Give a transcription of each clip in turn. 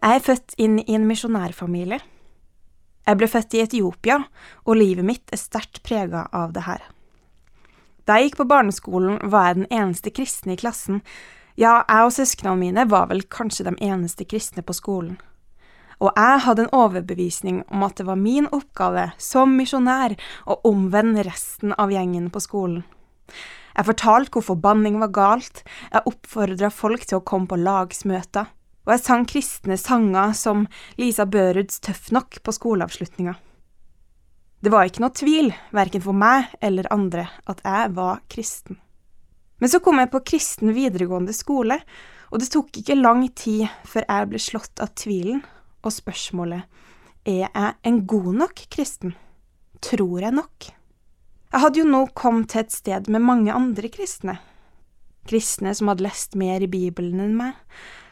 Jeg er født inn i en misjonærfamilie. Jeg ble født i Etiopia, og livet mitt er sterkt prega av det her. Da jeg gikk på barneskolen, var jeg den eneste kristne i klassen. Ja, jeg og søsknene mine var vel kanskje de eneste kristne på skolen. Og jeg hadde en overbevisning om at det var min oppgave som misjonær å omvende resten av gjengen på skolen. Jeg fortalte hvorfor banning var galt, jeg oppfordra folk til å komme på lagsmøter, og jeg sang kristne sanger som Lisa Børuds Tøff nok på skoleavslutninga. Det var ikke noe tvil, verken for meg eller andre, at jeg var kristen. Men så kom jeg på kristen videregående skole, og det tok ikke lang tid før jeg ble slått av tvilen og spørsmålet er jeg en god nok kristen? Tror jeg nok? Jeg hadde jo nå kommet til et sted med mange andre kristne. Kristne som hadde lest mer i Bibelen enn meg,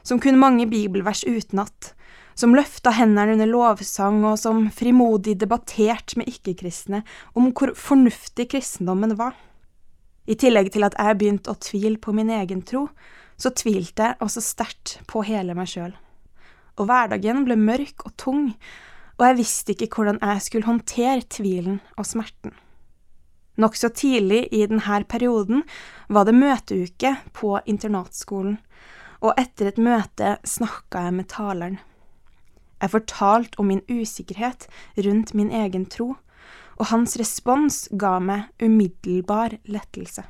som kunne mange bibelvers utenat, som løfta hendene under lovsang, og som frimodig debatterte med ikke-kristne om hvor fornuftig kristendommen var. I tillegg til at jeg begynte å tvile på min egen tro, så tvilte jeg også sterkt på hele meg sjøl og hverdagen ble mørk og tung, og jeg visste ikke hvordan jeg skulle håndtere tvilen og smerten. Nokså tidlig i denne perioden var det møteuke på internatskolen, og etter et møte snakka jeg med taleren. Jeg fortalte om min usikkerhet rundt min egen tro, og hans respons ga meg umiddelbar lettelse.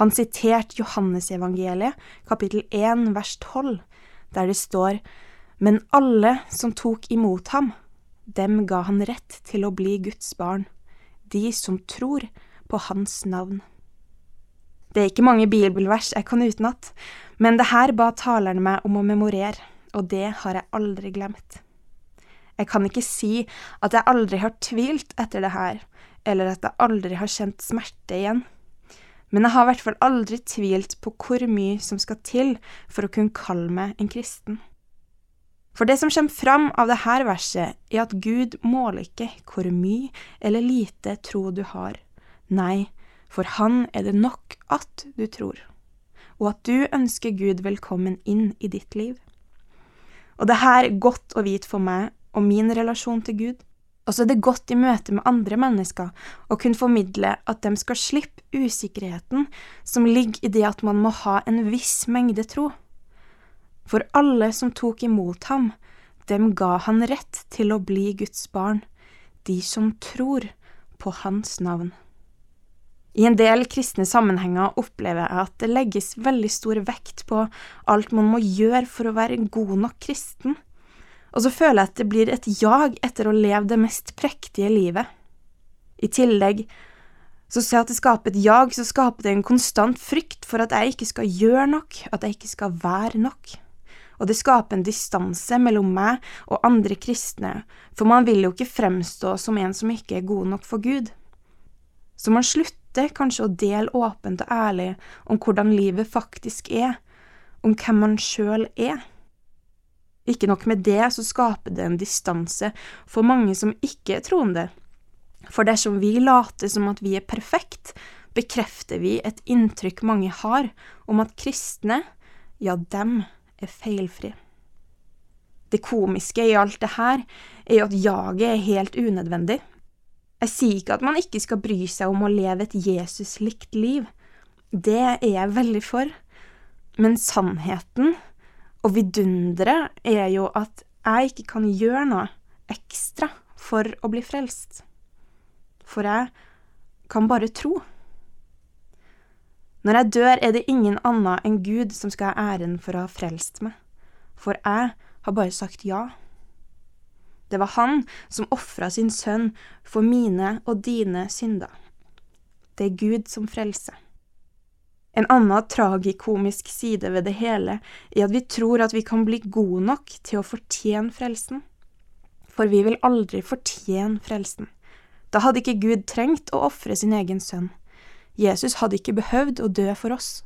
Han siterte Johannesevangeliet, kapittel 1, vers 12, der det står men alle som tok imot ham, dem ga han rett til å bli Guds barn, de som tror på hans navn. Det er ikke mange bibelvers jeg kan utenat, men det her ba taleren meg om å memorere, og det har jeg aldri glemt. Jeg kan ikke si at jeg aldri har tvilt etter det her, eller at jeg aldri har kjent smerte igjen. Men jeg har i hvert fall aldri tvilt på hvor mye som skal til for å kunne kalle meg en kristen. For det som kommer fram av dette verset, er at Gud måler ikke hvor mye eller lite tro du har. Nei, for Han er det nok at du tror, og at du ønsker Gud velkommen inn i ditt liv. Og det her er godt å vite for meg og min relasjon til Gud. Og så er det godt i møte med andre mennesker å kunne formidle at de skal slippe usikkerheten som ligger i det at man må ha en viss mengde tro. For alle som tok imot ham, dem ga han rett til å bli Guds barn, de som tror på hans navn. I en del kristne sammenhenger opplever jeg at det legges veldig stor vekt på alt man må gjøre for å være god nok kristen, og så føler jeg at det blir et jag etter å leve det mest prektige livet. I tillegg så ser jeg at det skaper et jag, så skaper det en konstant frykt for at jeg ikke skal gjøre nok, at jeg ikke skal være nok og det skaper en distanse mellom meg og andre kristne, for man vil jo ikke fremstå som en som ikke er god nok for Gud. Så man slutter kanskje å dele åpent og ærlig om hvordan livet faktisk er, om hvem man sjøl er. Ikke nok med det, så skaper det en distanse for mange som ikke er troende. For dersom vi later som at vi er perfekt, bekrefter vi et inntrykk mange har om at kristne, ja, dem, er feilfri. Det komiske i alt det her er jo at jaget er helt unødvendig. Jeg sier ikke at man ikke skal bry seg om å leve et Jesus-likt liv. Det er jeg veldig for. Men sannheten og vidunderet er jo at jeg ikke kan gjøre noe ekstra for å bli frelst. For jeg kan bare tro. Når jeg dør, er det ingen annen enn Gud som skal ha æren for å ha frelst meg, for jeg har bare sagt ja. Det var han som ofra sin sønn for mine og dine synder. Det er Gud som frelser. En annen tragikomisk side ved det hele er at vi tror at vi kan bli gode nok til å fortjene frelsen. For vi vil aldri fortjene frelsen. Da hadde ikke Gud trengt å ofre sin egen sønn. Jesus hadde ikke behøvd å dø for oss.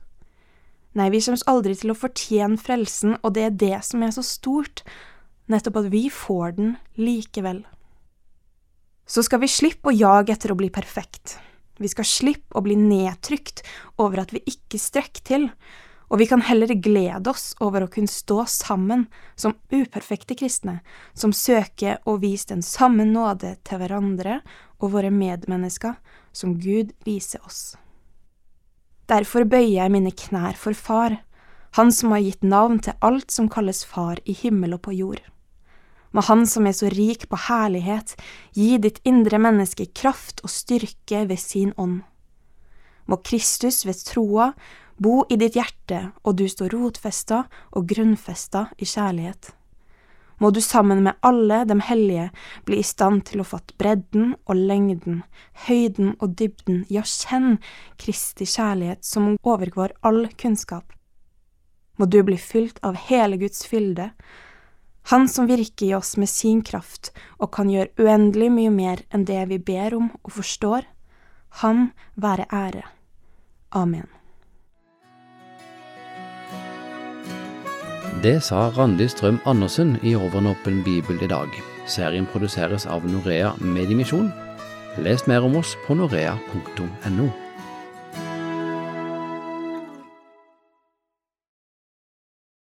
Nei, vi kommer aldri til å fortjene frelsen, og det er det som er så stort, nettopp at vi får den likevel. Så skal vi slippe å jage etter å bli perfekt. Vi skal slippe å bli nedtrykt over at vi ikke strekker til, og vi kan heller glede oss over å kunne stå sammen som uperfekte kristne, som søker å vise den samme nåde til hverandre og våre medmennesker som Gud viser oss. Derfor bøyer jeg mine knær for Far, Han som har gitt navn til alt som kalles Far i himmel og på jord. Må Han som er så rik på herlighet, gi ditt indre menneske kraft og styrke ved sin ånd. Må Kristus ved troa bo i ditt hjerte, og du står rotfesta og grunnfesta i kjærlighet. Må du sammen med alle dem hellige bli i stand til å fatte bredden og lengden, høyden og dybden, ja, kjenn Kristi kjærlighet som overgår all kunnskap. Må du bli fylt av hele Guds fylde, Han som virker i oss med sin kraft og kan gjøre uendelig mye mer enn det vi ber om og forstår, Han være ære. Amen. Det sa Randi Strøm Andersen i Overnåpen bibel i dag. Serien produseres av Norea Mediemisjon. Les mer om oss på norea.no.